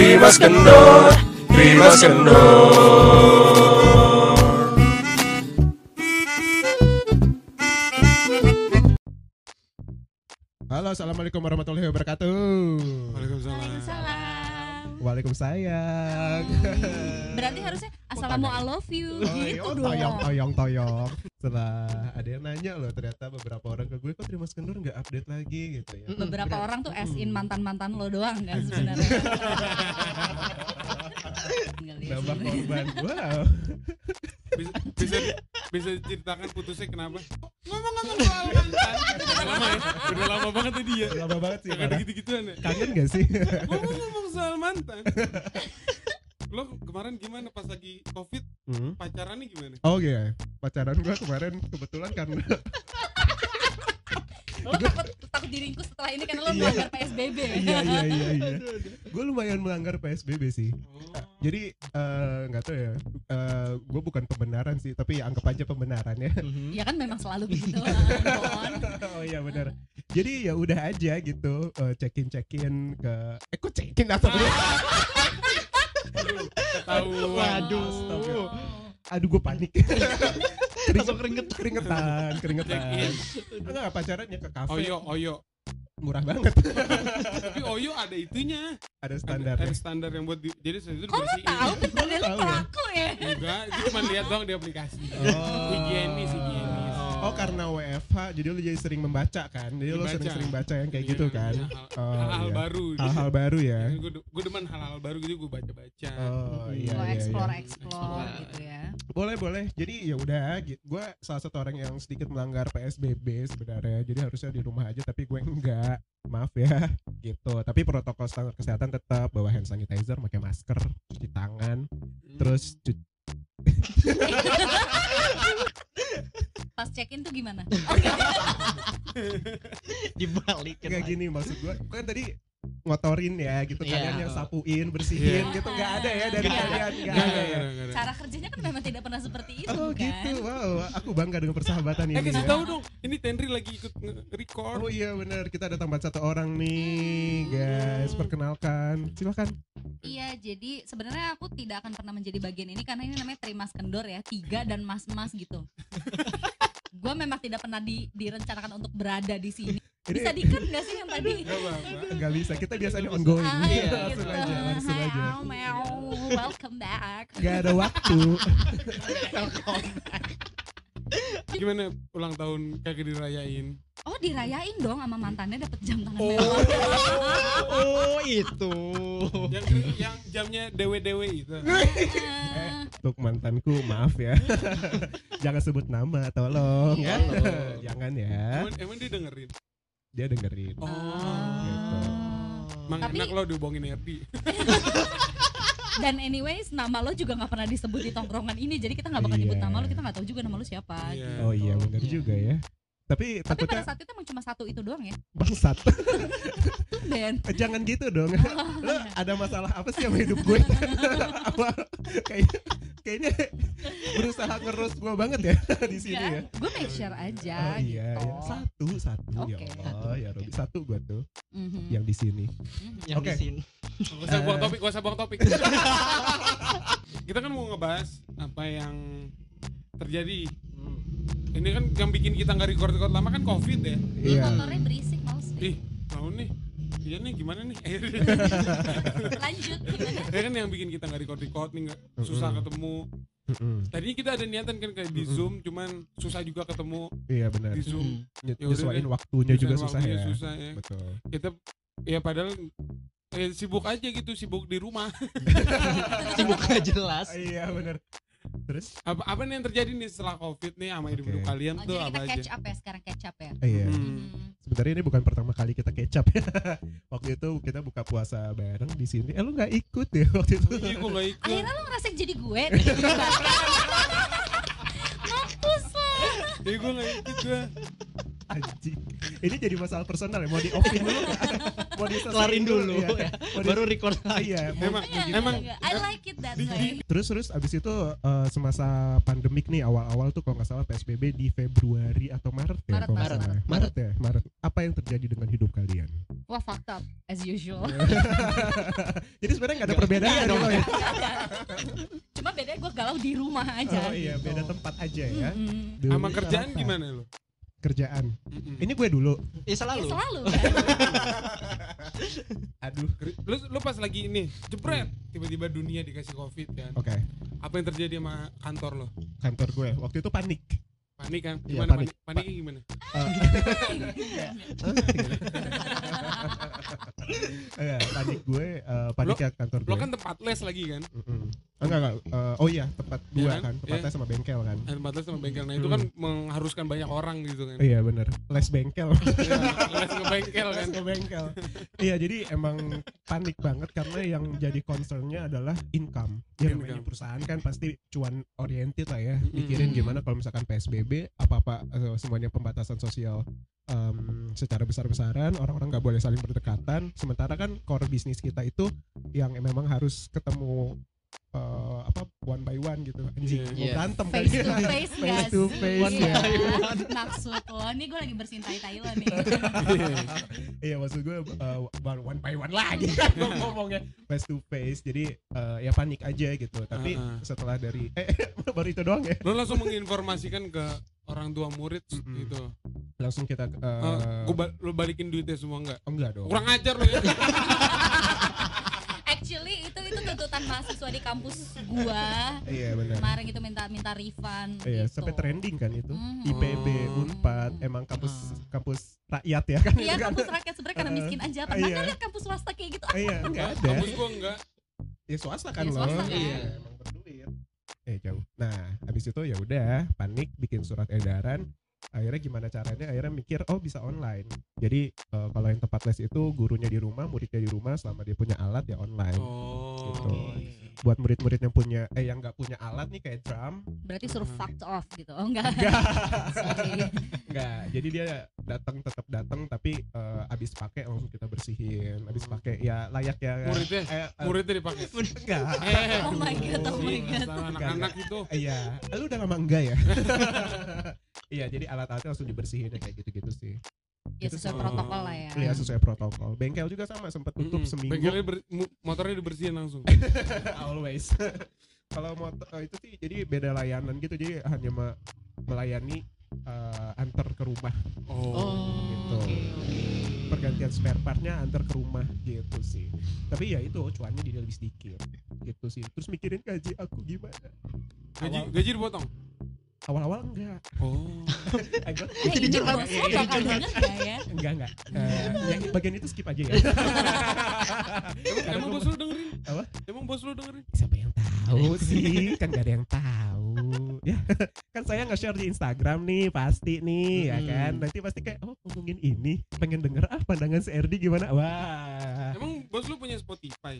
Trimas Kendor, Trimas Kendor. Halo, assalamualaikum warahmatullahi wabarakatuh. Waalaikumsalam. Waalaikumsalam. Berarti harusnya assalamu I love you Oh, iya, gitu oh, dong. toyong, toyong, toyong. Setelah ada yang nanya loh, ternyata beberapa orang ke gue kok terima Kendor nggak update lagi gitu ya. Beberapa orang tuh as in mantan-mantan lo doang kan sebenarnya. Tinggal Nambah korban. Wow. bisa bisa bisa diceritakan putusnya kenapa ngomong-ngomong soal mantan udah lama ya udah lama banget tadi ya Lama banget sih. parah. gitu-gituan ya Kangen gak sih? ngomong-ngomong soal mantan lo kemarin gimana pas lagi covid Hmm. pacarannya gimana Oh iya, pacaran gue kemarin kebetulan karena Lo takut takut diringkus setelah ini karena lo Iya. melanggar PSBB. iya iya iya iya. Gue lumayan melanggar PSBB sih. oh, Jadi eh, nggak tahu ya, gue bukan pembenaran sih, tapi ya anggap aja pembenaran ya. Ya kan memang selalu begitu oh iya benar. Jadi ya udah aja gitu, eh, check-in check-in ke, eh kok check-in atau aduh ketahuan Waduh. Aduh gue panik. Langsung keringet. keringetan, keringetan. Enggak pacarannya ke kafe. oyo oyo Murah banget. tapi oyo ada itunya Ada ada, standarnya. ada standar yang buat di, jadi itu Kok lo tahu Tahu lo ya? pelaku ya? enggak itu cuma lihat doang di aplikasi Oh. higienis higienis Oh karena WFH jadi lu jadi sering membaca kan? Jadi lu Dibaca. sering-sering baca yang kayak Iya, gitu kan? iya, hal- Oh, hal-hal iya. baru Hal-hal baru ya? Gue gue demen hal-hal baru gitu gue baca-baca. Oh iya Lo iya, explore iya. explore gitu ya. Boleh boleh. Jadi ya udah Gue salah satu orang yang sedikit melanggar PSBB sebenarnya. Jadi harusnya di rumah aja tapi gue enggak. Maaf ya gitu. Tapi protokol standar kesehatan tetap. Bawa hand sanitizer, pakai masker, cuci tangan. Terus cu- Pas check in tuh gimana? Dibalikin. kayak lagi. gini maksud gue Kan tadi ngotorin ya gitu Iya. Kalian yang sapuin, bersihin Iya. gitu nggak ada ya dari kalian nggak ada ya. Cara kerjanya kan memang tidak pernah seperti itu Oh kan. gitu, wow. Aku bangga dengan persahabatan Eh ini kasih ya. tahu dong, ini Tenri lagi ikut nge-record. Oh iya benar, kita ada tambahan satu orang nih, guys. Perkenalkan, silakan. Iya, jadi sebenarnya aku tidak akan pernah menjadi bagian ini karena ini namanya Trimas Kendor ya, tiga dan mas-mas gitu. gue memang tidak pernah di, direncanakan untuk berada di sini. Ini Bisa dikat nggak sih yang tadi? Gak nggak bisa, kita biasanya ongoing. Ah, Iya, langsung gitu. aja, langsung aja. meow, welcome back. Gak ada waktu. Gimana ulang tahun kagak dirayain? Oh dirayain dong sama mantannya dapat jam tangan Oh, mewah. oh itu. Yang yang jamnya dewe-dewe itu. Ah, Untuk mantanku, maaf ya. Jangan sebut nama, tolong ya. Tolong. Jangan ya. Emang, emang dia dengerin. Dia dengerin. Oh. Gitu. Emang Tapi- enak lo dibohongin Erdi. Dan anyways nama lo juga nggak pernah disebut di tongkrongan ini, jadi kita nggak bakal nyebut Iya. nama lo, kita nggak tahu juga nama lo siapa. Iya. gitu. Oh iya, benar Iya. juga ya. Tapi Tapi pada takutnya saat itu emang cuma satu itu doang ya, bangsat. Ben. Jangan gitu dong. Lo ada masalah apa sih sama hidup gue? apa kayaknya kayaknya berusaha ngerus gue banget ya di sini ya. Gue make sure aja Oh iya, gitu. ya. satu satu Oke. ya Allah ya Robi satu gue tuh Mhm. yang di sini. Yang Oke. di sini. Gak usah buang topik, gak usah buang topik. Kita kan mau ngebahas apa yang terjadi. Ini kan yang bikin kita nggak record-record lama kan covid ya. Iya. motornya berisik deh. Ih, tahu nih. Iya nih gimana nih? Lanjut gimana? ya kan yang bikin kita nggak record-record nih nggak susah ketemu. Mm-mm. Tadinya kita ada niatan kan kayak di Mm-mm. Zoom, cuman susah juga ketemu Iya benar. di Zoom. Udah Nyesuaiin waktunya juga susah waktunya ya. Susah ya. Betul. Kita ya padahal eh, sibuk aja gitu, sibuk di rumah. Sibuk gak jelas. Iya benar. Terus apa apa nih yang terjadi nih setelah covid nih sama hidup hidup Oke. kalian Oh, tuh jadi apa kita aja? catch up ya sekarang catch up ya. iya. Hmm. Mhm. Sebenarnya ini bukan pertama kali kita kecap ya. waktu itu kita buka puasa bareng di sini. Eh lu nggak ikut ya waktu itu? Iya, gue gak ikut. Akhirnya lo ngerasain jadi gue. Mampus lo. Iya, gue gak ikut gue. Ini jadi masalah personal ya. Mau di offin dulu nggak? Mau diselesaiin Kelarin dulu Iya. ya. Mau di- Baru record lagi. Iya. mau- Emang Enggak, emang enggak, enggak. I like it that di- way. Terus terus abis itu eh, semasa pandemik nih awal-awal tuh kalau nggak salah PSBB di Februari atau Maret ya Maret, kalau nggak Maret. Maret ya Maret. Apa yang terjadi dengan hidup kalian? Wah fucked up as usual. Jadi sebenarnya Gak ada perbedaan Iya dong dong. ya. Cuma bedanya gue galau di rumah aja. Oh iya, gitu. beda tempat aja ya. Sama kerjaan gimana lo? Kerjaan. Mm-mm. Ini gue dulu. Ya Ya, selalu. selalu kan. Aduh. lu, lu pas lagi ini jebret tiba-tiba dunia dikasih covid kan Oke, apa yang terjadi sama kantor lo kantor gue waktu itu panik. panik kan Iya, gimana panik. panik paniknya gimana Iya, panik gue, eh, panik ya kantor gue. lo kan tempat les lagi kan Mm-mm. Enggak, enggak. eh, oh iya, tempat Iya gue kan? kan, tempatnya Iya. sama bengkel kan. Ada tempat les sama bengkel nah itu kan mengharuskan banyak orang gitu kan Iya bener, les bengkel. Iya, les ke bengkel kan Les ke bengkel. iya, jadi emang panik banget karena yang jadi concernnya adalah income. Ya namanya perusahaan kan pasti cuan oriented lah ya. Mikirin gimana kalau misalkan PSBB, apa-apa eh, semuanya pembatasan sosial em, secara besar-besaran, orang-orang nggak boleh saling berdekatan. Sementara kan core bisnis kita itu yang memang harus ketemu eh, apa one by one gitu. Anjing, Iya. mau Iya. berantem kan face to ya. face Face gak to face, One ya. by Maksud lo, nih gue lagi bersihin tai-tai lo nih. Iya maksud gue uh, one by one lagi kan ngomongnya face to face jadi uh, ya panik aja gitu tapi Uh-uh. setelah dari eh baru itu doang ya lo langsung menginformasikan ke orang tua murid Mm-mm. gitu langsung kita Eh, uh, gua ba- lo balikin duitnya semua enggak oh, enggak dong kurang ajar lo ya tuntutan mahasiswa di kampus gua. iya benar Kemarin itu minta minta refund. iya gitu. sampai trending kan itu Mhm. IPB Oh. Unpad emang kampus Ah. kampus rakyat ya kan Iya kan kampus rakyat sebenarnya karena miskin aja. Pernah iya. lihat kampus swasta kayak gitu? iya enggak ada kampus gua enggak ya swasta kan Ya, loh swasta kan. iya emang berduit eh jauh nah habis itu ya udah panik bikin surat edaran akhirnya gimana caranya? Akhirnya mikir oh bisa online. Jadi eh, kalau yang tempat les itu gurunya di rumah muridnya di rumah selama dia punya alat ya online. Oh Gitu. buat murid-murid yang punya eh yang nggak punya alat nih kayak drum. Berarti suruh fucked off gitu. Oh enggak. enggak. Enggak. Jadi dia datang tetap datang tapi eh, abis pakai langsung kita bersihin. Abis pakai ya layak ya. Muridnya? Eh, eh, muridnya dipakai? Enggak. Eh Oh my God, oh my sih, God. sama anak-anak itu. Iya, lu udah lama enggak ya? Iya, jadi alat-alatnya langsung dibersihin ya kayak gitu-gitu sih. Ya Itu sesuai sih. protokol lah ya. Iya, sesuai protokol. Bengkel juga sama sempat tutup Mm-mm. seminggu. Bengkelnya ber- motornya dibersihin langsung Always. Kalau motor eh, itu sih jadi beda layanan gitu. Jadi hanya me- melayani eh, antar ke rumah. Oh, Gitu. oke, oke. Pergantian spare partnya antar ke rumah gitu sih. Tapi ya itu cuannya jadi lebih sedikit. Gitu sih. Terus mikirin gaji aku gimana? gaji Awal- gaji dipotong Awal-awal enggak. oh denger gak ya? Enggak enggak. Eh, yang bagian itu skip aja ya. emang, bos lu dengerin Apa? emang bos lu dengerin Siapa yang tahu sih? Kan gak ada yang tahu. Ya, kan saya nge-share di Instagram nih, pasti nih, ya Hmm. kan. Nanti pasti kayak oh ngomongin ini, pengen denger ah pandangan si RD gimana? Wah, emang bos lu punya Spotify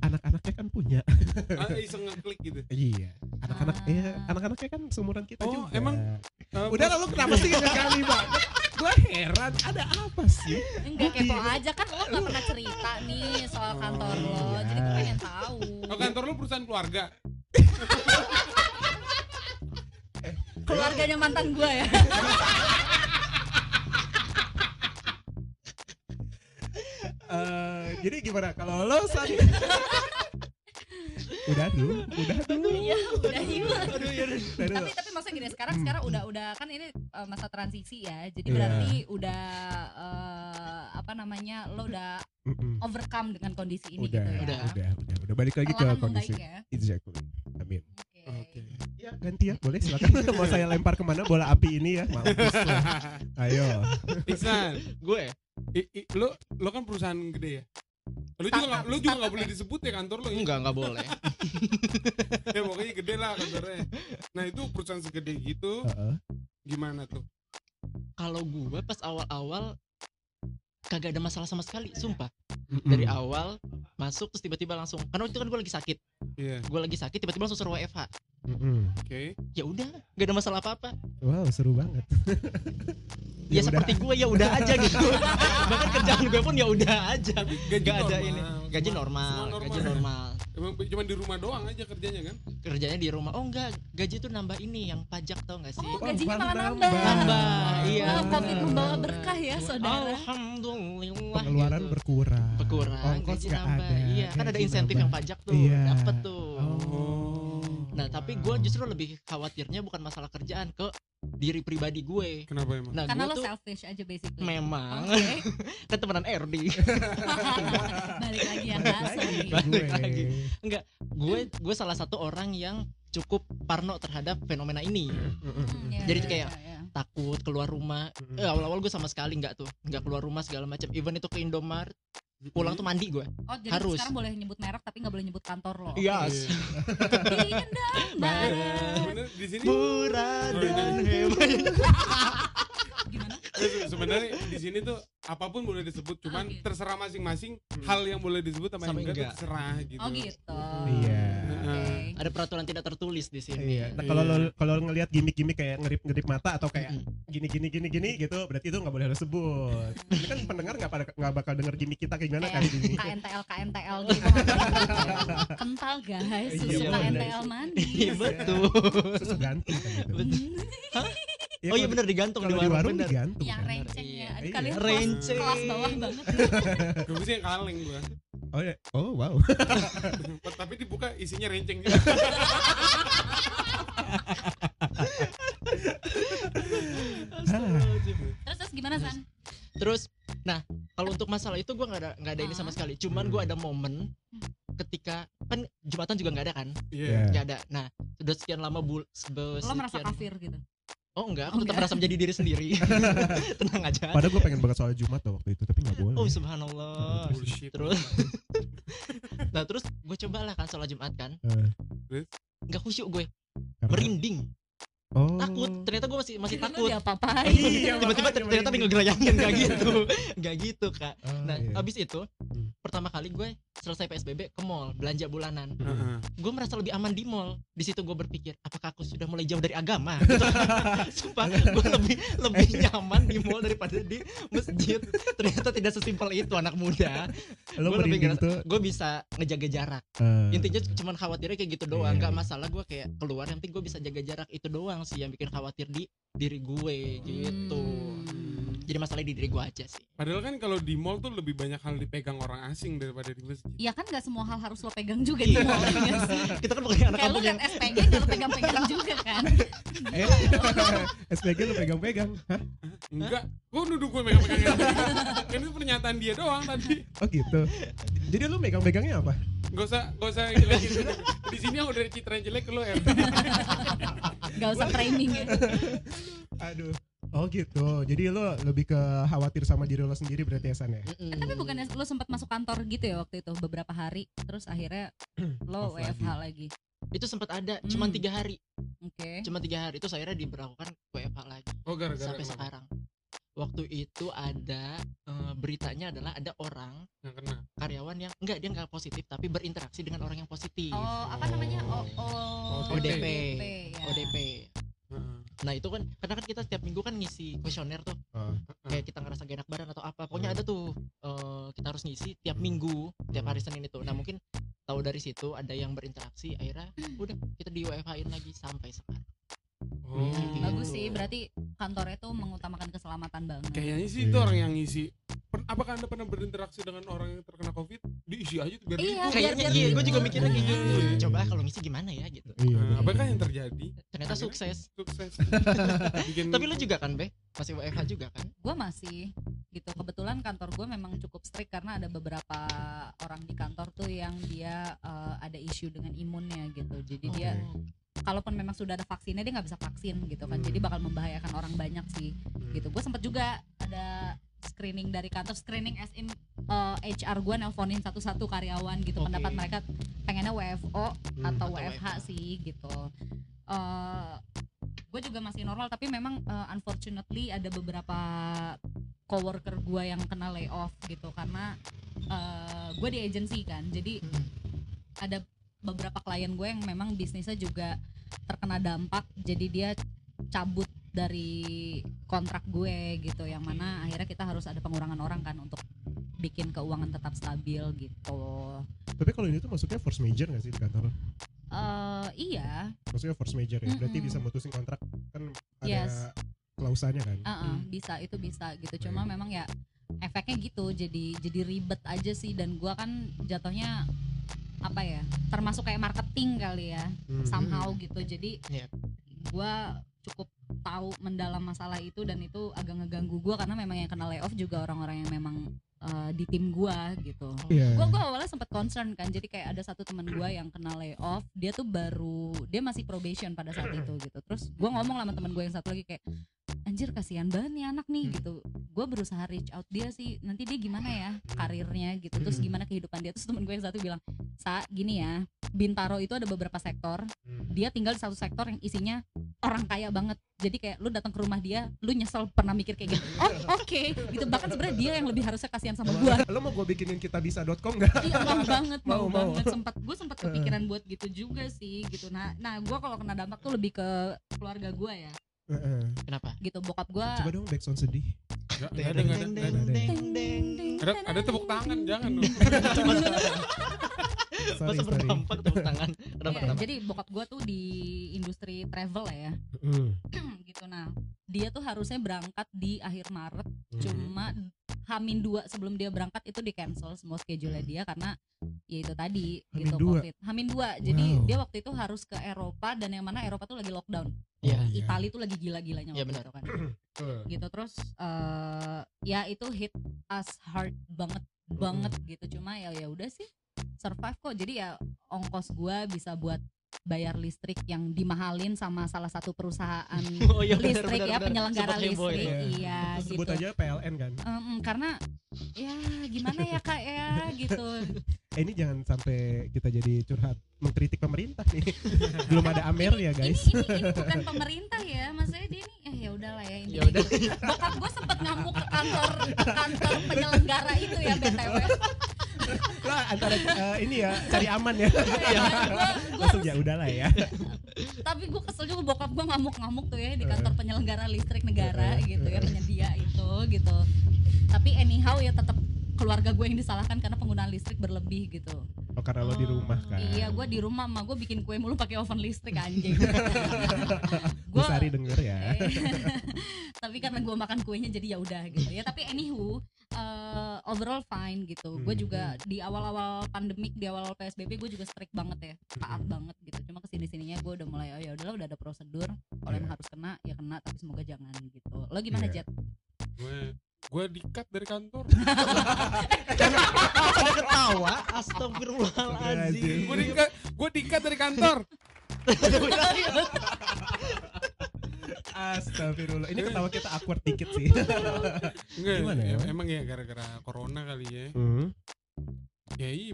anak-anaknya kan punya. ah, iseng ngeklik gitu Iya, anak-anak Ah. ya, anak-anaknya kan seumuran kita Oh, juga. emang? Eh, Udah lalu kenapa sih kali banget? Gue heran, ada apa sih? Enggak kepo aja kan lo gak pernah cerita nih soal kantor lo. iya. Jadi gue pengen tahu. oh, kantor lu perusahaan keluarga Keluarganya mantan gue ya. Jadi gimana kalau lo San? udah dulu, udah dulu. Iya, udah yuk. Aduh, ya udah. Udah dulu. tapi tapi maksudnya gini sekarang sekarang udah udah kan ini uh, masa transisi ya jadi Iya. berarti udah uh, apa namanya lo udah overcome dengan kondisi ini udah, gitu ya udah, udah, udah, udah balik lagi ke kondisi. membaik ya Exactly. Amin. oke Oke. Ya ganti ya, boleh silakan. Mau saya lempar ke mana bola api ini ya? Mampus. Ayo. Iksan Gue i- i- lu lu kan perusahaan gede ya lu juga nggak lu juga nggak boleh disebut ya kantor lu ya? enggak enggak boleh. ya pokoknya gede lah kantornya nah itu perusahaan segede gitu Heeh. gimana tuh Kalau gue pas awal-awal kagak ada masalah sama sekali, sumpah. Mm-mm. Dari awal masuk terus tiba-tiba langsung karena waktu itu kan gue lagi sakit. iya Gue lagi sakit tiba-tiba langsung suruh WFH. Mm-mm. oke Ya udah, gak ada masalah apa-apa. Wow, seru banget. Ya, udah. seperti gue ya udah aja gitu. Bahkan kerjaan gue pun ya udah aja. gaji Gak ada normal. ini. Gaji normal, semua gaji normal. Emang cuma di rumah doang aja kerjanya kan? kerjanya di rumah oh enggak gaji tuh nambah ini yang pajak tau gak sih Oh, gajinya malah nambah. nambah. Nambah, iya. Wah, Covid membawa berkah ya, saudara. alhamdulillah pengeluaran gitu. berkurang berkurang ongkos gaji nambah ada iya kan ada insentif nambah. yang pajak tuh Iya. dapet tuh oh nah tapi gue justru lebih khawatirnya bukan masalah kerjaan ke diri pribadi gue Kenapa emang? nah Karena lo tuh selfish aja basically. memang Oke. kan temenan RD Balik lagi ya kak, sorry. Balik gue. lagi. gue gue salah satu orang yang cukup parno terhadap fenomena ini Hmm, ya, Jadi ya, kayak- ya, ya. takut keluar rumah Mm-mm. eh, awal-awal gue sama sekali nggak tuh nggak keluar rumah segala macam even itu ke Indomaret pulang tuh mandi gue Oh jadi harus. sekarang boleh nyebut merek tapi nggak boleh nyebut kantor lo. Iya. Iya. Barat. Sebenarnya di sini murah dan iya. hebat Gimana? Se- sebenarnya di sini tuh apa pun boleh disebut, cuman Oke. terserah masing-masing hal yang boleh disebut sama, Sama yang enggak, terserah gitu. Oh gitu. Iya. Oke. ada peraturan tidak tertulis di sini Iya. Nah kalau lo kalau lo ngelihat gimmick-gimmick kayak ngerip-ngerip mata atau kayak Mm-mm. gini gini gini gini gitu, berarti itu nggak boleh lo sebut. Ini kan pendengar nggak pada nggak bakal denger gimmick kita kayak gimana Kayak kali ini. KNTL KNTL gitu. Kental guys, susu Iya, KNTL mandi. iya betul Susu ganti kan gitu. Iya, oh iya bener digantung di di warung, warung bener digantung. Yang kan. rencengnya. Aduh, Iya. kalian kelas, Renceng. kelas bawah banget. Gue sih yang kaleng gua. Oh, iya. oh wow. Tapi dibuka isinya renceng juga. Terus terus gimana San? terus nah kalau untuk masalah itu gue nggak ada nggak ada ini sama Ah. sekali cuman gue ada momen ketika kan jumatan juga nggak ada kan Iya. Iya. nggak ada nah sudah sekian lama bul sebe- Lo merasa sekian- kafir gitu? Oh enggak. Oh, aku tetap enggak. merasa menjadi diri sendiri. Tenang aja. Padahal gue pengen banget soal Jumat tuh waktu itu, tapi nggak boleh. oh subhanallah. Bullshit. terus? Nah terus gue cobalah kan sholat jumat kan. Eh, nggak khusyuk gue. Karena- merinding Oh. takut ternyata gue masih masih Kirain lo takut diapa-apain. Iya, tiba-tiba ternyata merinding. ngegerayangin nggak gitu nggak gitu kak Oh, nah iya. abis itu Hmm. pertama kali gue selesai psbb ke mall belanja bulanan Heeh. gue merasa lebih aman di mall di situ gue berpikir apakah aku sudah mulai jauh dari agama Gitu. sumpah gue lebih lebih nyaman di mall daripada di masjid ternyata tidak sesimpel itu anak muda lo gue lebih ngerasa gue bisa ngejaga jarak eh, intinya cuma khawatirnya kayak gitu doang nggak iya. masalah gue kayak keluar yang penting gue bisa jaga jarak itu doang sih yang bikin khawatir di diri gue gitu Hmm. Jadi masalahnya di diri gue aja sih Padahal kan kalau di mall tuh lebih banyak hal dipegang orang asing daripada di masjid. Iya kan gak semua hal harus lo pegang juga di Iya. mall ya sih? kita kan bukan anak Kayak lo kampung yang SPG gak lo pegang-pegang juga kan? eh, SPG lo pegang-pegang. Hah? Enggak, gua nuduh gue megang-megang Kan itu pernyataan dia doang tadi. Oh gitu. Jadi lo megang-megangnya apa? Gak usah, gak usah jelekin. Di sini yang udah citra yang jelek lo ya. Gak usah framing ya. Aduh. Oh gitu. Jadi lo lebih ke khawatir sama diri lo sendiri berarti ya San ya? Mm-mm. Eh, Tapi bukannya lo sempat masuk kantor gitu ya waktu itu beberapa hari, terus akhirnya lo Off WFH lagi. itu sempat ada cuma Hmm. tiga hari Oke. cuma tiga hari itu akhirnya diberlakukan WFH lagi Oh gara-gara sampai kenapa? sekarang waktu itu ada eh, beritanya adalah ada orang yang kena. karyawan yang enggak dia enggak positif tapi berinteraksi dengan orang yang positif Oh, apa namanya? O, o, ODP. ya. ODP Heeh. nah itu kan karena kan kita setiap minggu kan ngisi kuesioner tuh Oh. kayak kita ngerasa gak enak badan atau apa pokoknya ada tuh eh, kita harus ngisi tiap minggu tiap hari senin itu nah mungkin tahu dari situ ada yang berinteraksi akhirnya udah kita di WFH in lagi sampai sekarang Oh. Bagus sih, berarti kantornya tuh mengutamakan keselamatan banget. Kayaknya sih itu Iya. orang yang ngisi. Apakah anda pernah berinteraksi dengan orang yang terkena covid? Diisi aja tuh biar Iya, ribut. kayaknya biar- iya gue juga biar- mikirnya kayak gitu Iya. coba kalau ngisi gimana ya gitu Iya. Nah, betul. apakah yang terjadi? ternyata Akhirnya sukses Sukses. Bikin tapi lu juga kan be masih WFH juga kan gue masih gitu kebetulan kantor gue memang cukup strict karena ada beberapa orang di kantor tuh yang dia eh, ada isu dengan imunnya gitu jadi dia kalaupun memang sudah ada vaksinnya dia nggak bisa vaksin gitu kan Hmm. jadi bakal membahayakan orang banyak sih gitu gue sempet juga ada screening dari kantor screening as in eh, HR gue nelponin satu-satu karyawan gitu Oke. pendapat mereka pengennya WFO Hmm. atau Atau WFH WFH. sih gitu eh gue juga masih normal tapi memang eh, unfortunately ada beberapa coworker gue yang kena layoff gitu karena eh gue di agency kan jadi Hmm. ada beberapa klien gue yang memang bisnisnya juga terkena dampak jadi dia cabut dari kontrak gue gitu yang mana akhirnya kita harus ada pengurangan orang kan untuk bikin keuangan tetap stabil gitu Tapi kalau ini tuh maksudnya force major gak sih di kantor? Eh, iya Maksudnya force major ya. Berarti Mm-mm. bisa mutusin kontrak kan ada Yes. klausanya kan? Uh-uh, Hmm. bisa itu bisa gitu cuma memang ya efeknya gitu jadi jadi ribet aja sih dan gua kan jatuhnya apa ya termasuk kayak marketing kali ya Hmm. somehow gitu jadi Iya. gua cukup tahu mendalam masalah itu dan itu agak ngeganggu gua karena memang yang kena layoff juga orang-orang yang memang uh, di tim gua gitu. Gua gua awalnya sempat concern kan jadi kayak ada satu teman gua yang kena layoff dia tuh baru dia masih probation pada saat itu gitu. Terus gua ngomong sama teman gua yang satu lagi kayak anjir kasihan banget nih anak nih gitu. Gua berusaha reach out dia sih nanti dia gimana ya karirnya gitu. Terus gimana kehidupan dia. Terus temen gue yang satu bilang sa gini ya Bintaro itu ada beberapa sektor Hmm. dia tinggal di satu sektor yang isinya orang kaya banget jadi kayak lu datang ke rumah dia lu nyesel pernah mikir kayak gitu oh oke gitu bahkan sebenarnya dia yang lebih harusnya kasihan sama gua Lo mau gue bikinin kita bisa.com gak? Iya mau banget, mau, Mau, mau. banget. Sempat gue sempat kepikiran buat gitu juga sih gitu. Nah, nah gue kalau kena dampak tuh lebih ke keluarga gue ya. Kenapa? Gitu bokap gue. Coba dong backsound sedih. Nggak nggak ada, nggak ada, nggak ada. Ada, ada tepuk tangan, jangan dong. Sorry, Masa sorry. berdampak tepuk tangan. Kenapa? Iya, kenapa? jadi bokap gue tuh di industri travel ya, Hmm. gitu. Nah, dia tuh harusnya berangkat di akhir Maret, Hmm. cuma Hamin dua sebelum dia berangkat itu di cancel semua schedule dia karena ya itu tadi Hamin gitu dua? covid. Hamin dua, jadi Wow. dia waktu itu harus ke Eropa dan yang mana Eropa tuh lagi lockdown. Iya. Oh, iya. Itali tuh lagi gila-gilanya Iya, waktu benar. itu kan. Gitu terus eh ya itu hit us hard banget banget gitu cuma ya ya udah sih survive kok jadi ya ongkos gua bisa buat bayar listrik yang dimahalin sama salah satu perusahaan Oh iya listrik benar, ya benar. penyelenggara heboh listrik itu. iya Terus gitu sebut aja PLN kan. Em, karena ya gimana ya kak ya gitu Eh, ini jangan sampai kita jadi curhat mengkritik pemerintah nih. Belum ada Amer ya ini, guys. ini, ini bukan pemerintah ya maksudnya dia ini eh ya udahlah ya ini Ya udah. bokap gue sempet ngamuk ke kantor kantor penyelenggara itu ya btw Lah antara eh, ini ya cari aman ya. Gua Langsung ya udahlah ya. tapi gue kesel juga bokap gue ngamuk-ngamuk tuh ya di kantor penyelenggara listrik negara gitu ya penyedia itu gitu tapi anyhow ya tetap keluarga gue yang disalahkan karena penggunaan listrik berlebih gitu Oh karena lo di rumah kan. iya gue di rumah mah gue bikin kue mulu pakai oven listrik anjing Bu Sari denger ya. tapi karena gue makan kuenya jadi ya udah gitu ya tapi anywho uh, overall fine gitu gue Hmm, juga di awal-awal pandemik di awal-awal psbb gue juga strict banget ya taat Hmm. banget gitu cuma ke sini sininya gue udah mulai oh ya udahlah udah ada prosedur kalau Iya. emang harus kena ya kena tapi semoga jangan gitu lo gimana Iya. Jet Gue gue dikat dari kantor. Ada ketawa. Astagfirullahaladzim. Astagfirullahaladzim. Gue dikat, gue dikat dari kantor. Astagfirullah. Ini ketawa kita awkward dikit sih. Enggak, Gimana ya? em- emang ya gara-gara corona kali ya. Hmm. Ya iya,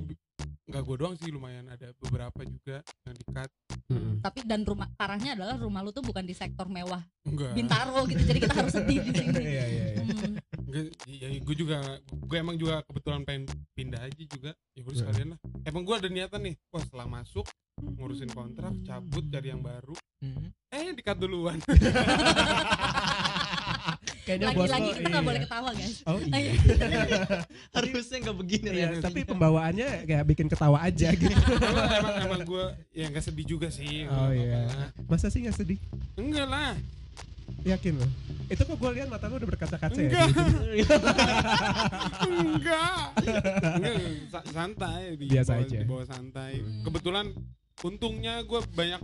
nggak gue doang sih lumayan ada beberapa juga yang dikat. Hmm. tapi dan rumah parahnya adalah rumah lu tuh bukan di sektor mewah Enggak. bintaro gitu jadi kita harus sedih di sini Iya iya iya. Hmm. Enggak, ya gue juga gue emang juga kebetulan pengen pindah aja juga. Ya udah Iya. sekalian lah. Emang gue ada niatan nih, wah setelah masuk ngurusin kontrak, cabut cari yang baru. Hmm. Eh dikat duluan. Kayaknya bos lagi-lagi lo, kita nggak iya. boleh ketawa guys Oh iya. Harusnya nggak begini Iya, ya. tapi pembawaannya kayak bikin ketawa aja gitu. emang emang gue ya nggak sedih juga sih. Oh, iya. Masa sih nggak sedih? Enggak lah. Yakin lo? Itu kok gue lihat mata lo udah berkaca-kaca ya. Enggak. Gitu. Enggak. Enggak, sa- santai di Biasa bawah, aja. di bawah santai. Hmm. Kebetulan untungnya gue banyak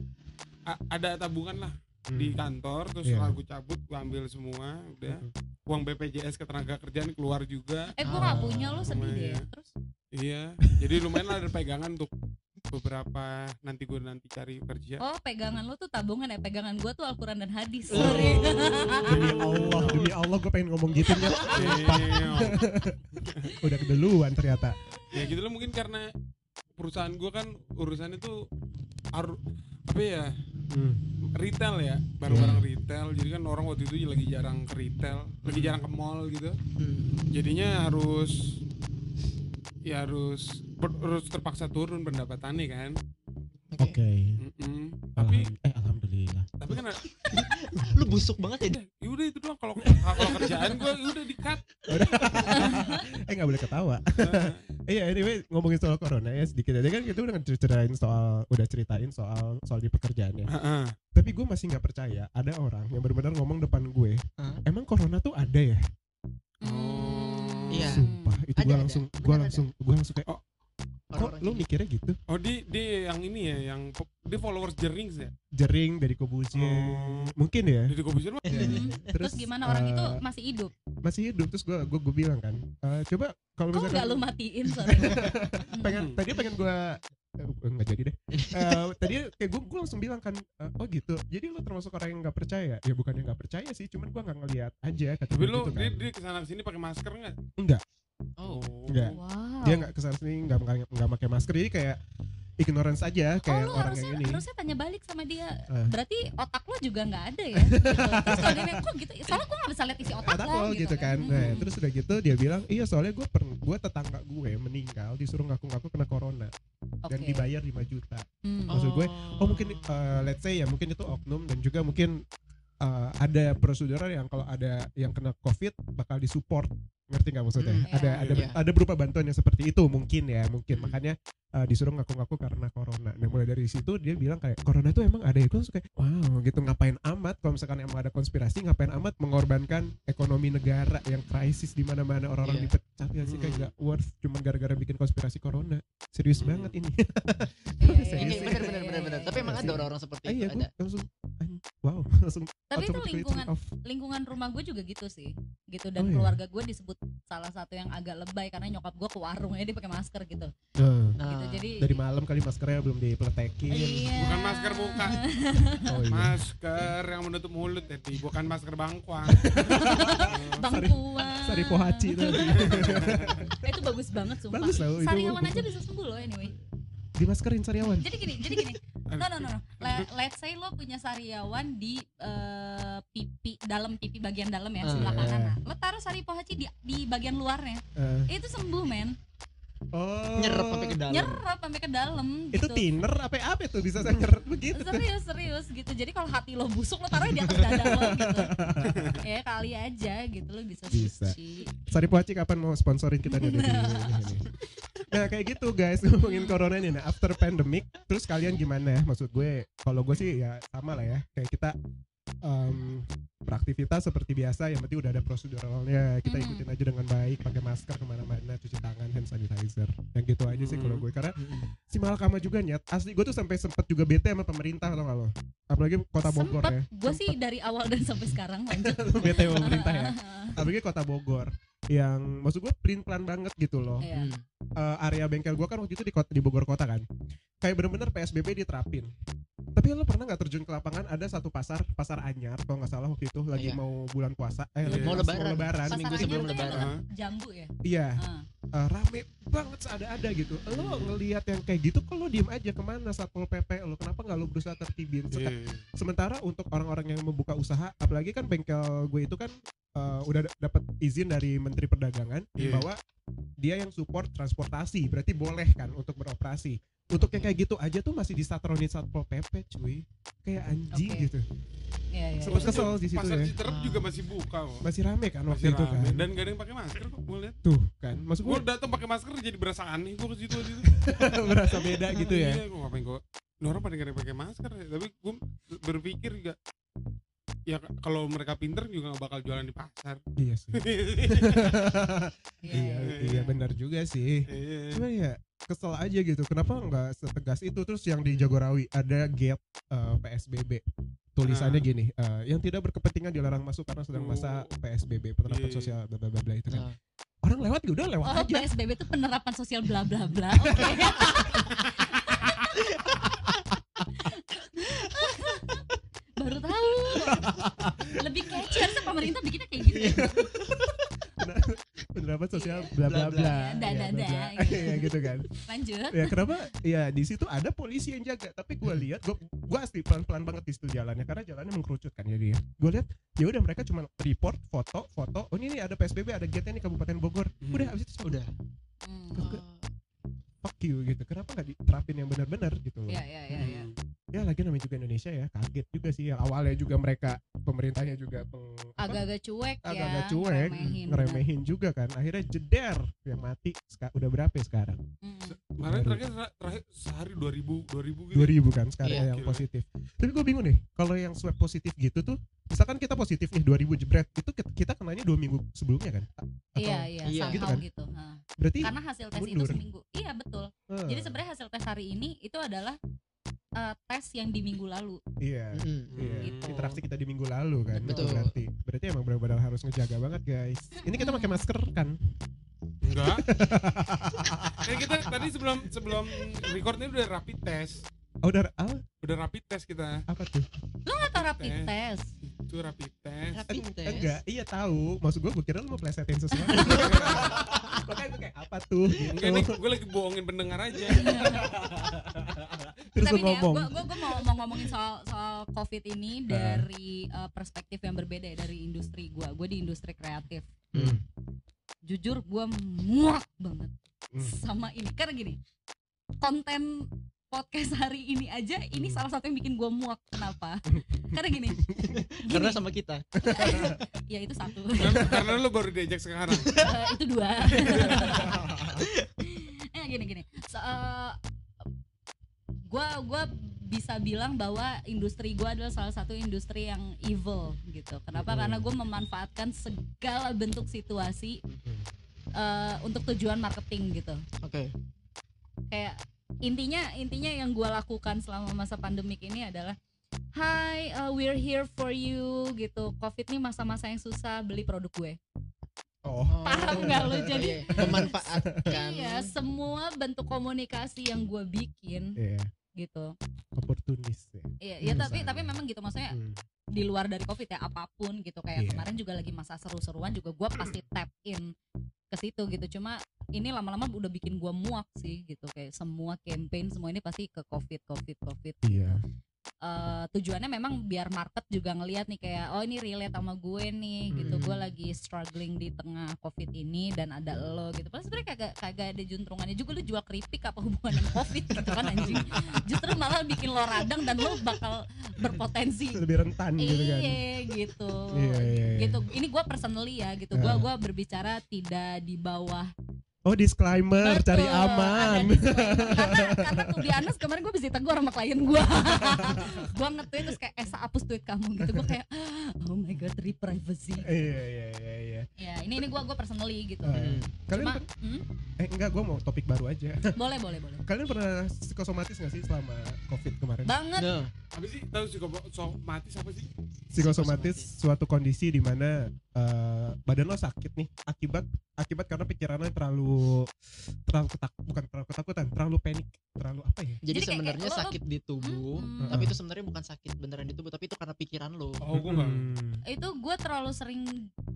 ada tabungan lah Hmm. di kantor terus setelah gue cabut gue ambil semua udah uang BPJS ketenaga kerjaan keluar juga eh gue nggak punya lo sedih deh Lumayan. terus iya jadi lumayan lah ada pegangan untuk beberapa nanti gue nanti cari kerja oh pegangan lo tuh tabungan ya pegangan gue tuh Alquran dan hadis Oh. sorry Demi Allah, demi Allah gue pengen ngomong gitu ya. Iya. Udah keduluan ternyata. ya gitu loh mungkin karena perusahaan gue kan urusannya tuh aru- apa ya Hmm. retail ya barang-barang retail jadi kan orang waktu itu lagi jarang ke retail lagi jarang ke mall gitu Hmm. jadinya harus ya harus ber- harus terpaksa turun pendapatannya kan Oke. Mm-mm. tapi Alham- eh alhamdulillah. tapi kan Lu busuk banget ya. ya udah itu doang kalau kalau kerjaan gue udah di cut eh nggak boleh ketawa. Iya, anyway ngomongin soal corona ya sedikit aja kan kita udah ceritain soal udah ceritain soal soal di pekerjaannya. Heeh. Tapi gue masih nggak percaya ada orang yang benar-benar ngomong depan gue, Hah? emang corona tuh ada ya? Hmm. Iya. Sumpah, itu gue langsung gue langsung gue langsung kayak, oh, kok lu mikirnya gitu? Oh di di yang ini ya, yang di followers Jerings ya. Jering dari Kobuzien, Oh. mungkin ya. Di Kobusier mah. Iya. Hmm. Terus gimana orang itu eh, masih hidup? masih hidup terus gue gue gue bilang kan, eh, coba kalau Kok nggak misalkan lu matiin sorry? pengen Hmm. tadi pengen gue nggak jadi deh. Eh, tadi kayak gue gue langsung bilang kan, eh, oh gitu. Jadi lu termasuk orang yang nggak percaya? Ya bukannya nggak percaya sih, cuman gue nggak ngeliat aja. Tapi dia lu gitu dia, kan. dia ke sana sini pakai masker nggak? enggak, Oh. Enggak. Wow. Dia nggak ke sana sini nggak nggak pakai masker. Jadi kayak ignorance aja Oh kayak lu orang harusnya yang ini. harusnya tanya balik sama dia. Eh. Berarti otak lo juga nggak ada ya? Gitu. Terus kalau dia bilang, kok gitu? Soalnya gue nggak bisa lihat isi otak, otak lo lo gitu kan. Nah, Hmm. terus udah gitu dia bilang, "Iya, soalnya gue per gue tetangga gue meninggal disuruh ngaku-ngaku kena corona dan Oke. dibayar 5 juta." Hmm. Maksud gue, Oh, mungkin uh, let's say ya, mungkin itu oknum dan juga mungkin uh, ada prosedur yang kalau ada yang kena covid bakal disupport ngerti nggak maksudnya? Hmm, ada iya. ada Iya. ada berupa bantuan yang seperti itu mungkin ya, mungkin Hmm. makanya uh, disuruh ngaku-ngaku karena corona. Nah mulai dari situ dia bilang kayak corona itu emang ada ya, gue langsung kayak wow gitu ngapain amat kalau misalkan emang ada konspirasi ngapain amat mengorbankan ekonomi negara yang krisis di mana-mana orang-orang Iya. dipecat ya sih kayak Hmm. gak worth cuma gara-gara bikin konspirasi corona. Serius Hmm. banget ini. Iya, iya, Serius Ini sih. Benar benar. Tapi emang Iya ada sih. orang-orang seperti Ah, itu iya, ada. langsung an- wow, langsung Tapi itu lingkungan lingkungan rumah gue juga gitu sih gitu dan Oh, iya? keluarga gue disebut salah satu yang agak lebay karena nyokap gue ke warung ya dia pakai masker gitu Nah, Nah, gitu jadi dari malam kali maskernya belum dipeletekin. iya. Bukan masker muka. Oh iya. Masker yang menutup mulut jadi bukan masker bangkuang. bangkuan Sari pohaci tadi. Eh, itu bagus banget sumpah Bagus itu sariawan aja bisa sembuh loh anyway Dimaskerin sariawan. jadi gini jadi gini no no no, no. Le- let's say lo punya sariawan di eh, pipi dalam pipi bagian dalam ya Ah, sebelah iya. kanan Nah, lo taruh sari pohaci di di bagian luarnya Eh, itu sembuh men oh. nyerap sampai ke dalam. nyerap sampai ke dalam Itu gitu. thinner apa apa tuh bisa saya nyerap begitu serius serius gitu jadi kalau hati lo busuk lo taruh di atas dada lo gitu ya kali aja gitu lo bisa Bisa. suci Sari Pohaci kapan mau sponsorin kita nih? Nah kayak gitu guys. Ngomongin corona ini. Nah after pandemic terus kalian gimana? Ya maksud gue kalau gue sih ya sama lah ya. Kayak kita em, beraktivitas seperti biasa yang penting udah ada proseduralnya. Kita Mhm. ikutin aja dengan baik pakai masker ke mana-mana cuci tangan hand sanitizer. Yang gitu aja sih kalau Mhm. gue. Karena Mm-mm. si Malkama juga nyet. Asli gue tuh sampai sempet juga bete sama pemerintah atau lo? Apalagi kota Bogor ya. Sempet gue sih dari awal dan sampai sekarang lanjut bete sama pemerintah ya. Apalagi kota Bogor yang maksud gue pelin pelan banget gitu loh Iya. Hmm. eh, area bengkel gua kan waktu itu di kota di Bogor kota kan kayak bener-bener PSBB diterapin tapi lo pernah nggak terjun ke lapangan ada satu pasar pasar Anyar kalau nggak salah waktu itu lagi Iya. mau bulan puasa eh Iya. lagi Mau pas lebaran. lebaran Pasar Seminggu Anyar sebelum lebaran. jambu ya iya Ah. eh, rame banget seada-ada gitu lo ngelihat yang kayak gitu lo diem aja ke mana satpol pp lo kenapa nggak lo berusaha tertibin Seka- Iya. sementara untuk orang-orang yang membuka usaha apalagi kan bengkel gue itu kan eh, udah dapat izin dari Menteri Perdagangan Iya. bahwa dia yang support transportasi berarti boleh kan untuk beroperasi untuk yang kayak gitu aja tuh masih disatronin satpol pp cuy kayak anjing Oke. gitu Iya, iya, Sempet iya. kesel di situ Pasar ya Citerep juga masih buka kok. masih rame kan waktu Masih itu rame. kan Dan gak ada yang pakai masker kok gue lihat. tuh kan maksud Gue gue datang pakai masker jadi berasa aneh gue ke situ aja tuh. merasa beda gitu ya Iya, gue ngapain gue. Orang pada gak ada yang pakai masker ya. Tapi gue berpikir juga ya kalau mereka pinter juga gak bakal jualan di pasar. iya sih Iya, iya iya. iya benar juga sih Iya. cuma ya kesel aja gitu kenapa nggak setegas itu terus yang di Jagorawi ada gate eh, PSBB tulisannya Ah. gini eh, yang tidak berkepentingan dilarang masuk karena sedang masa Oh. PSBB penerapan Iya. sosial bla bla bla bla itu kan Nah, orang lewat ya udah lewat Oh, aja PSBB itu penerapan sosial bla bla bla. Oke. Baru tahu. Lebih catchy harusnya pemerintah bikinnya kayak gitu. ya. penerapan sosial Iya. bla bla Bla, bla bla. Da, Ya, da, bla, da, bla. gitu. ya gitu kan Lanjut. ya kenapa ya di situ ada polisi yang jaga tapi gue lihat gue gue asli pelan pelan banget di situ jalannya karena jalannya mengkerucut kan jadi ya gue lihat ya udah mereka cuma report foto foto oh ini nih ada psbb ada gate nya nih kabupaten bogor Hmm. udah abis itu udah. Hmm. Fuck you gitu. Kenapa nggak diterapin yang benar-benar gitu loh? Iya, iya, iya, iya. ya lagi namanya juga Indonesia ya kaget juga sih. Yang awalnya juga mereka pemerintahnya juga agak-agak cuek ya agak-agak cuek ngeremehin, ngeremehin juga kan. Akhirnya jeder yang mati. Udah berapa ya sekarang. Kemarin terakhir terakhir sehari 2000 2000 gitu. 2000 kan sekarang Iya, yang gila. positif. Tapi gue bingung nih kalau yang swab positif gitu tuh misalkan kita positif nih 2000 jebret itu kita- kita kenanya dua minggu sebelumnya kan atau iya iya Iya. Gitu kan? gitu, Hah. berarti karena hasil tes itu mundur. seminggu iya betul eh, jadi sebenarnya hasil tes hari ini itu adalah eh, tes yang di minggu lalu iya Mm-mm. Iya, Gitu. interaksi kita di minggu lalu kan Betul. itu berarti berarti emang benar-benar harus ngejaga banget guys ini kita pakai masker kan Enggak. kan kita tadi sebelum sebelum record ini udah rapid test. oh udah ah, Udah rapid test kita. apa tuh lo nggak tahu rapid Tes. test Itu rapid test. Rapid Eng- test. enggak iya tahu maksud gue gue kira lu mau plesetin sesuatu makanya gue kayak apa tuh gitu Enggak nih, gue lagi bohongin pendengar aja. terus tapi ya, ngomong gue gue mau, mau ngomongin soal soal covid ini dari eh, perspektif yang berbeda ya, dari industri gue gue di industri kreatif Hmm. jujur gue muak banget Hmm. sama ini karena gini konten podcast hari ini aja ini Hmm. salah satu yang bikin gue muak. Kenapa? Karena gini. Karena gini. sama kita. ya itu satu. Karena, karena lu baru diajak sekarang. Eh, itu dua. Eh gini gini. So, eh, gua gua bisa bilang bahwa industri gua adalah salah satu industri yang evil gitu. Kenapa? Hmm. karena gue memanfaatkan segala bentuk situasi eh, untuk tujuan marketing gitu. Oke. kayak intinya intinya yang gua lakukan selama masa pandemik ini adalah Hai, uh, we're here for you gitu. Covid ini masa-masa yang susah beli produk gue. oh Paham nggak lo? Jadi- Iya, memanfaatkan Iya, semua bentuk komunikasi yang gue bikin iya gitu. oportunis ya Iya, ya Hmm, tapi tapi memang gitu maksudnya Hmm. di luar dari covid ya apa pun gitu kayak Iya. kemarin juga lagi masa seru-seruan juga gue pasti tap in ke situ gitu. Cuma ini lama-lama udah bikin gue muak sih gitu kayak semua campaign semua ini pasti ke covid covid covid. iya Eh, tujuannya memang biar market juga ngelihat nih kayak oh ini relate sama gue nih gitu. Hmm. gue lagi struggling di tengah covid ini dan ada lo gitu. Padahal sebenarnya kagak kagak ada juntrungannya juga. Lu jual keripik apa hubungan dengan covid gitu kan anjing? Justru malah bikin lo radang dan lo bakal berpotensi. Lebih rentan gitu kan. Iya gitu. Iya, iya, iya. gitu. Ini gue personally ya gitu. Gue Ah. gua berbicara tidak di bawah oh disclaimer cari Betul, aman. ada disclaimer. karena karena tuh di Anas kemarin gue bisa ditegur sama klien gue gue nge-tweet terus kayak Esa hapus tweet kamu gitu. Gue kayak oh my god re privacy. Iya iya iya iya ya ini ini gue gue personally gitu. Eh, kalian cuma hmm, eh enggak gue mau topik baru aja. Boleh boleh boleh. Kalian pernah psikosomatis gak sih selama covid kemarin? Banget. Nah, Apa sih? Tahu sih kok somatis apa sih? psikosomatis suatu kondisi di mana eh, badan lo sakit nih akibat akibat karena pikirannya terlalu terlalu ketak bukan terlalu ketakutan terlalu panik terlalu apa ya jadi, Jadi sebenarnya kayak lo- sakit di tubuh, Hmm. tapi itu sebenarnya bukan sakit beneran di tubuh, tapi itu karena pikiran lo. Oh, gue enggak. Hmm, itu gue terlalu sering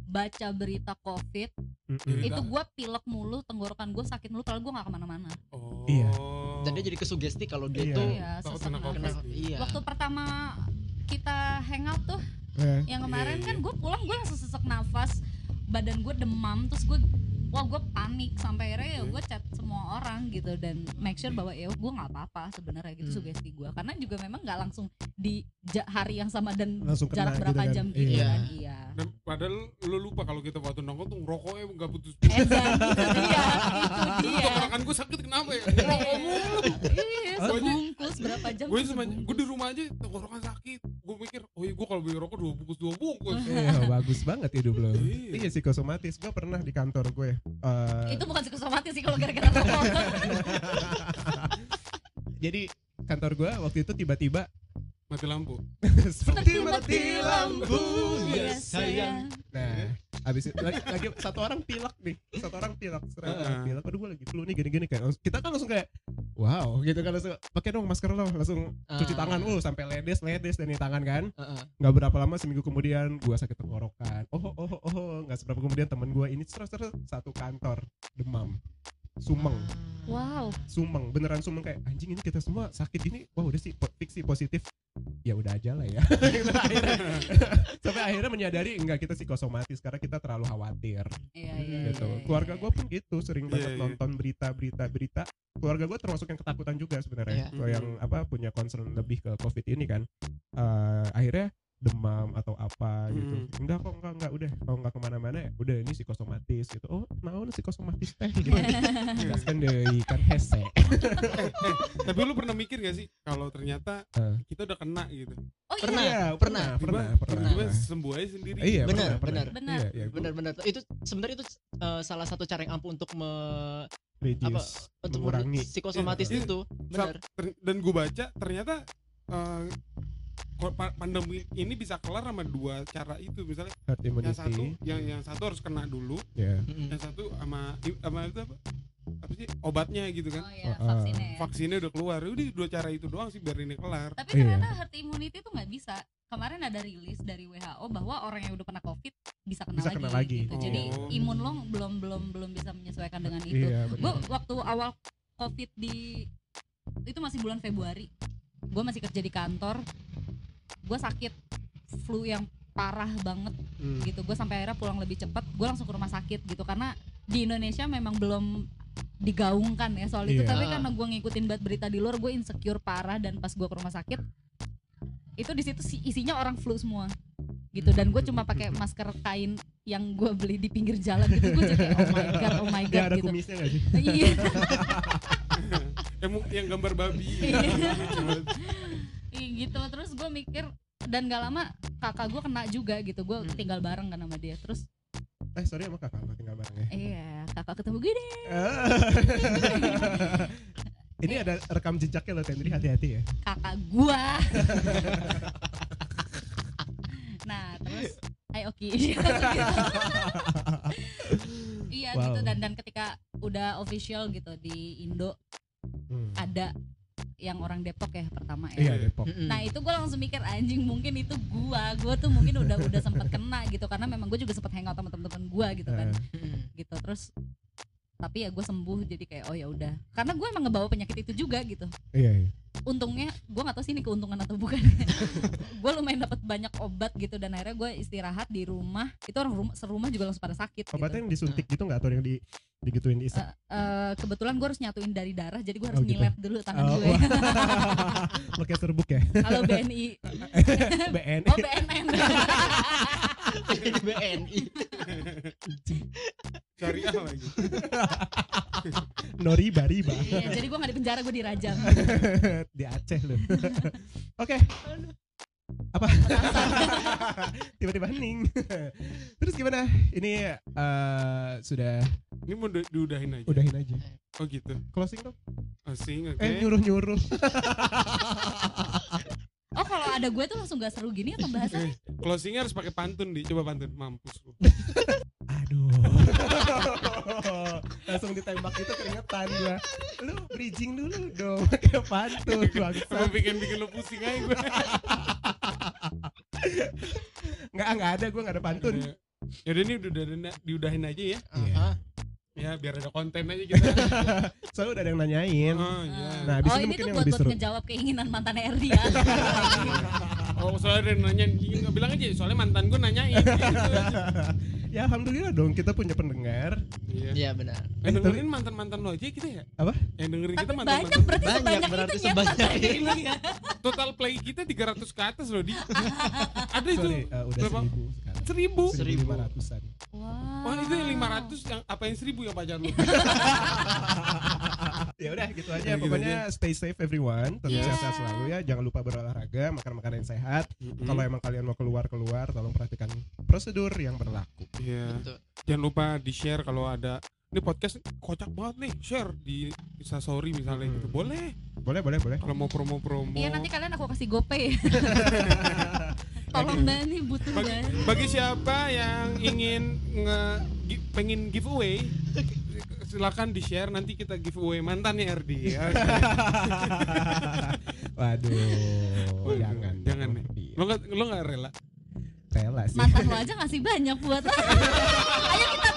baca berita covid mm, mm. Berita. itu gue pilek mulu tenggorokan gue sakit mulu padahal gue gak ke mana-mana Oh. Iya. Dan dia jadi kesugesti kalau dia Iya. tuh iya kena iya. waktu pertama kita hangout tuh Eh, yang kemarin Iya, kan iya. gue pulang gue langsung sesak nafas badan gue demam terus gue wah gue panik sampai akhirnya ya Iya. gue chat semua orang gitu dan make sure bahwa ya gue nggak apa-apa sebenarnya gitu Hmm. sugesti gue karena juga memang nggak langsung di hari yang sama dan Langsung kena jarak berapa gitu kan. jam gitu Iya. kan iya Dan padahal lu lupa kalau kita waktu nongkrong tuh ngerokoknya nggak putus. Edan itu dia itu dia Tenggorokan gue sakit kenapa ya? Mulu. iya Sebungkus berapa jam Gue cuma gue di rumah aja tenggorokan sakit. Gue mikir, oh iya gue kalau beli rokok dua bungkus dua bungkus. Iya bagus banget hidup lo. Iya. Iya psikosomatis. Gue pernah di kantor gue. eh, itu bukan psikosomatis sih kalau gara-gara rokok Jadi kantor gue waktu itu tiba-tiba Mati lampu. seperti mati lampu. Iya, Yes, sayang. Nah, habis itu lagi, lagi satu orang pilek nih, satu orang pilek, satu orang pilek. Aduh gue lagi flu nih gini-gini kan. Kita kan langsung kayak wow gitu kan langsung pakai dong masker lo langsung cuci Ah. tangan uh sampai ledes ledes dan tangan kan. Nggak berapa lama seminggu kemudian gua sakit tenggorokan. Oh oh oh oh nggak seberapa kemudian temen gua ini terus terus satu kantor demam sumeng. Wow. Sumeng beneran sumeng kayak anjing ini kita semua sakit ini wah udah sih fiksi positif. Ya udah aja lah ya. Akhirnya- sampai akhirnya menyadari enggak kita psikosomatis karena kita terlalu khawatir. Iya iya gitu. iya, keluarga iya. gue pun gitu sering Iya, banget iya. nonton berita berita berita keluarga gue termasuk yang ketakutan juga sebenarnya Iya. so yang apa punya concern lebih ke covid ini kan. Eh, akhirnya demam atau apa gitu Hmm. enggak kok enggak enggak udah kalau enggak ke mana-mana ya udah ini psikosomatis gitu oh naon psikosomatis teh gitu jelaskan deh kan hese Tapi lu pernah mikir gak sih kalau ternyata Eh. kita udah kena gitu. oh Pernah, iya Iya, pernah, pernah pernah pernah tiba sembuh aja sendiri. iya Benar, pernah, pernah. benar. Benar. iya, iya, gua benar-benar itu sebenarnya itu eh, salah satu cara yang ampuh untuk me, reduce, apa untuk mengurangi psikosomatis Iya. itu benar Ter- Dan gue baca ternyata eh, pa- pandemi ini bisa kelar sama dua cara itu. Misalnya herd yang satu immunity yang yang satu harus kena dulu. Ya Mm-mm. yang satu sama sama itu apa? Apa sih? Obatnya gitu kan? Oh iya vaksinnya ya. vaksinnya udah keluar. Udah dua cara itu doang sih biar ini kelar. Tapi Iya. ternyata herd immunity itu nggak bisa. Kemarin ada rilis dari WHO bahwa orang yang udah pernah covid bisa kena Bisa lagi, kena lagi. gitu. Jadi Oh. imun lo belum belum belum bisa menyesuaikan dengan itu iya gue benar. Waktu awal covid di itu masih bulan Februari. Gue masih kerja di kantor gue sakit flu yang parah banget Hmm. gitu. Gue sampai akhirnya pulang lebih cepat gue langsung ke rumah sakit gitu. Karena di Indonesia memang belum digaungkan ya soal itu. Iya. tapi karena gue ngikutin banget berita di luar gue insecure parah dan pas gue ke rumah sakit itu di situ si- isinya orang flu semua gitu. Dan gue cuma pakai masker kain yang gue beli di pinggir jalan gitu. Gue jadi kayak, oh my god oh my ya god ada gitu. kumisnya gak sih? Iya. Yang gambar babi. Iya gitu. Terus gue mikir dan gak lama kakak gue kena juga gitu. Gue Hmm. tinggal bareng kan sama dia. Terus eh sorry sama kakak lo tinggal bareng ya? Iya kakak ketemu gue deh. Ini ada rekam jejaknya loh Tendri. Hati-hati ya. Kakak gua. Nah terus ayo oke iya Wow. gitu dan dan ketika udah official gitu di Indo Hmm. ada yang orang Depok ya pertama ya. Iya Depok. Nah itu gue langsung mikir anjing mungkin itu gua, gua tuh mungkin udah udah sempat kena gitu karena memang gue juga sempat hangout sama temen-temen gua gitu kan, gitu terus tapi ya gue sembuh jadi kayak oh ya udah. Karena gue emang ngebawa penyakit itu juga gitu. Iya iya. Untungnya gue nggak tahu sih ini keuntungan atau bukan. Gue lumayan dapat banyak obat gitu dan akhirnya gue istirahat di rumah. Itu orang rumah serumah juga langsung pada sakit gitu. obatnya yang disuntik gitu nggak? Atau yang di digituin di Eh, eh, kebetulan gue harus nyatuin dari darah jadi gue harus Oh, gitu. nyilet dulu tangan Oh, gue lo kayak serbuk ya? Halo BNI BNI oh BNN BNI syariah lagi? Nori Bariba iya jadi gue nggak di penjara gue dirajam di Aceh lu oke apa? Tiba-tiba hening. Terus gimana? Ini eh, sudah ini mau di- diudahin aja. Udahin aja. Oh gitu. Closing dong asing oke. Eh nyuruh nyuruh oh kalau ada gue tuh langsung gak seru gini ya pembahasannya Eh, closingnya harus pakai pantun di. Coba pantun mampus lu. Aduh. Langsung ditembak itu keringetan gua. Lu bridging dulu dong pakai pantun bangsa bikin bikin lu pusing aja gue nggak nggak ada gua nggak ada pantun. Yaudah ini udah udah- diudahin aja ya. Iya. Ya biar ada konten aja kita. Soalnya udah ada yang nanyain. Oh iya. Nah, abis oh ini ini mungkin tuh yang buat lebih buat seru. ngejawab keinginan mantan Erdi ya oh soalnya ada yang nggak bilang aja soalnya mantan gue nanyain gitu. Ya alhamdulillah dong kita punya pendengar. Iya. Iya benar. Yang Eh, dengerin mantan mantan lo aja kita ya? Apa? yang dengerin kita tapi mantan banyak mantan berarti Banyak, sebanyak berarti itu ya sebanyak itu. ini. Ya. total play kita 300 ke atas loh di. Ada itu. Sorry eh, udah Berapa? seribu sekarang. Seribu. Seribu. Wow. Oh itu yang 500 yang apa yang 1000 yang pacar lu ya udah gitu aja. Ya, gitu pokoknya stay safe everyone. Tetap Yeah. sehat selalu ya. Jangan lupa berolahraga makan makanan yang sehat. Kalau emang kalian mau keluar keluar tolong perhatikan prosedur yang berlaku. Iya. Betul. Jangan lupa di share kalau ada ini podcast kocak banget nih share di Instastory misalnya Hmm. gitu boleh? Boleh boleh boleh. Kalau mau promo-promo. Iya nanti kalian aku kasih gopay. Tolong banget nih butuh bagi, banget bagi siapa yang ingin nge gi- pengen giveaway silakan di share nanti kita giveaway mantannya RD ya. waduh jangan jangan dong. nih. Iya. lo nggak lo nggak rela? Rela sih. Mantan lo aja ngasih banyak buat lo. Ayo kita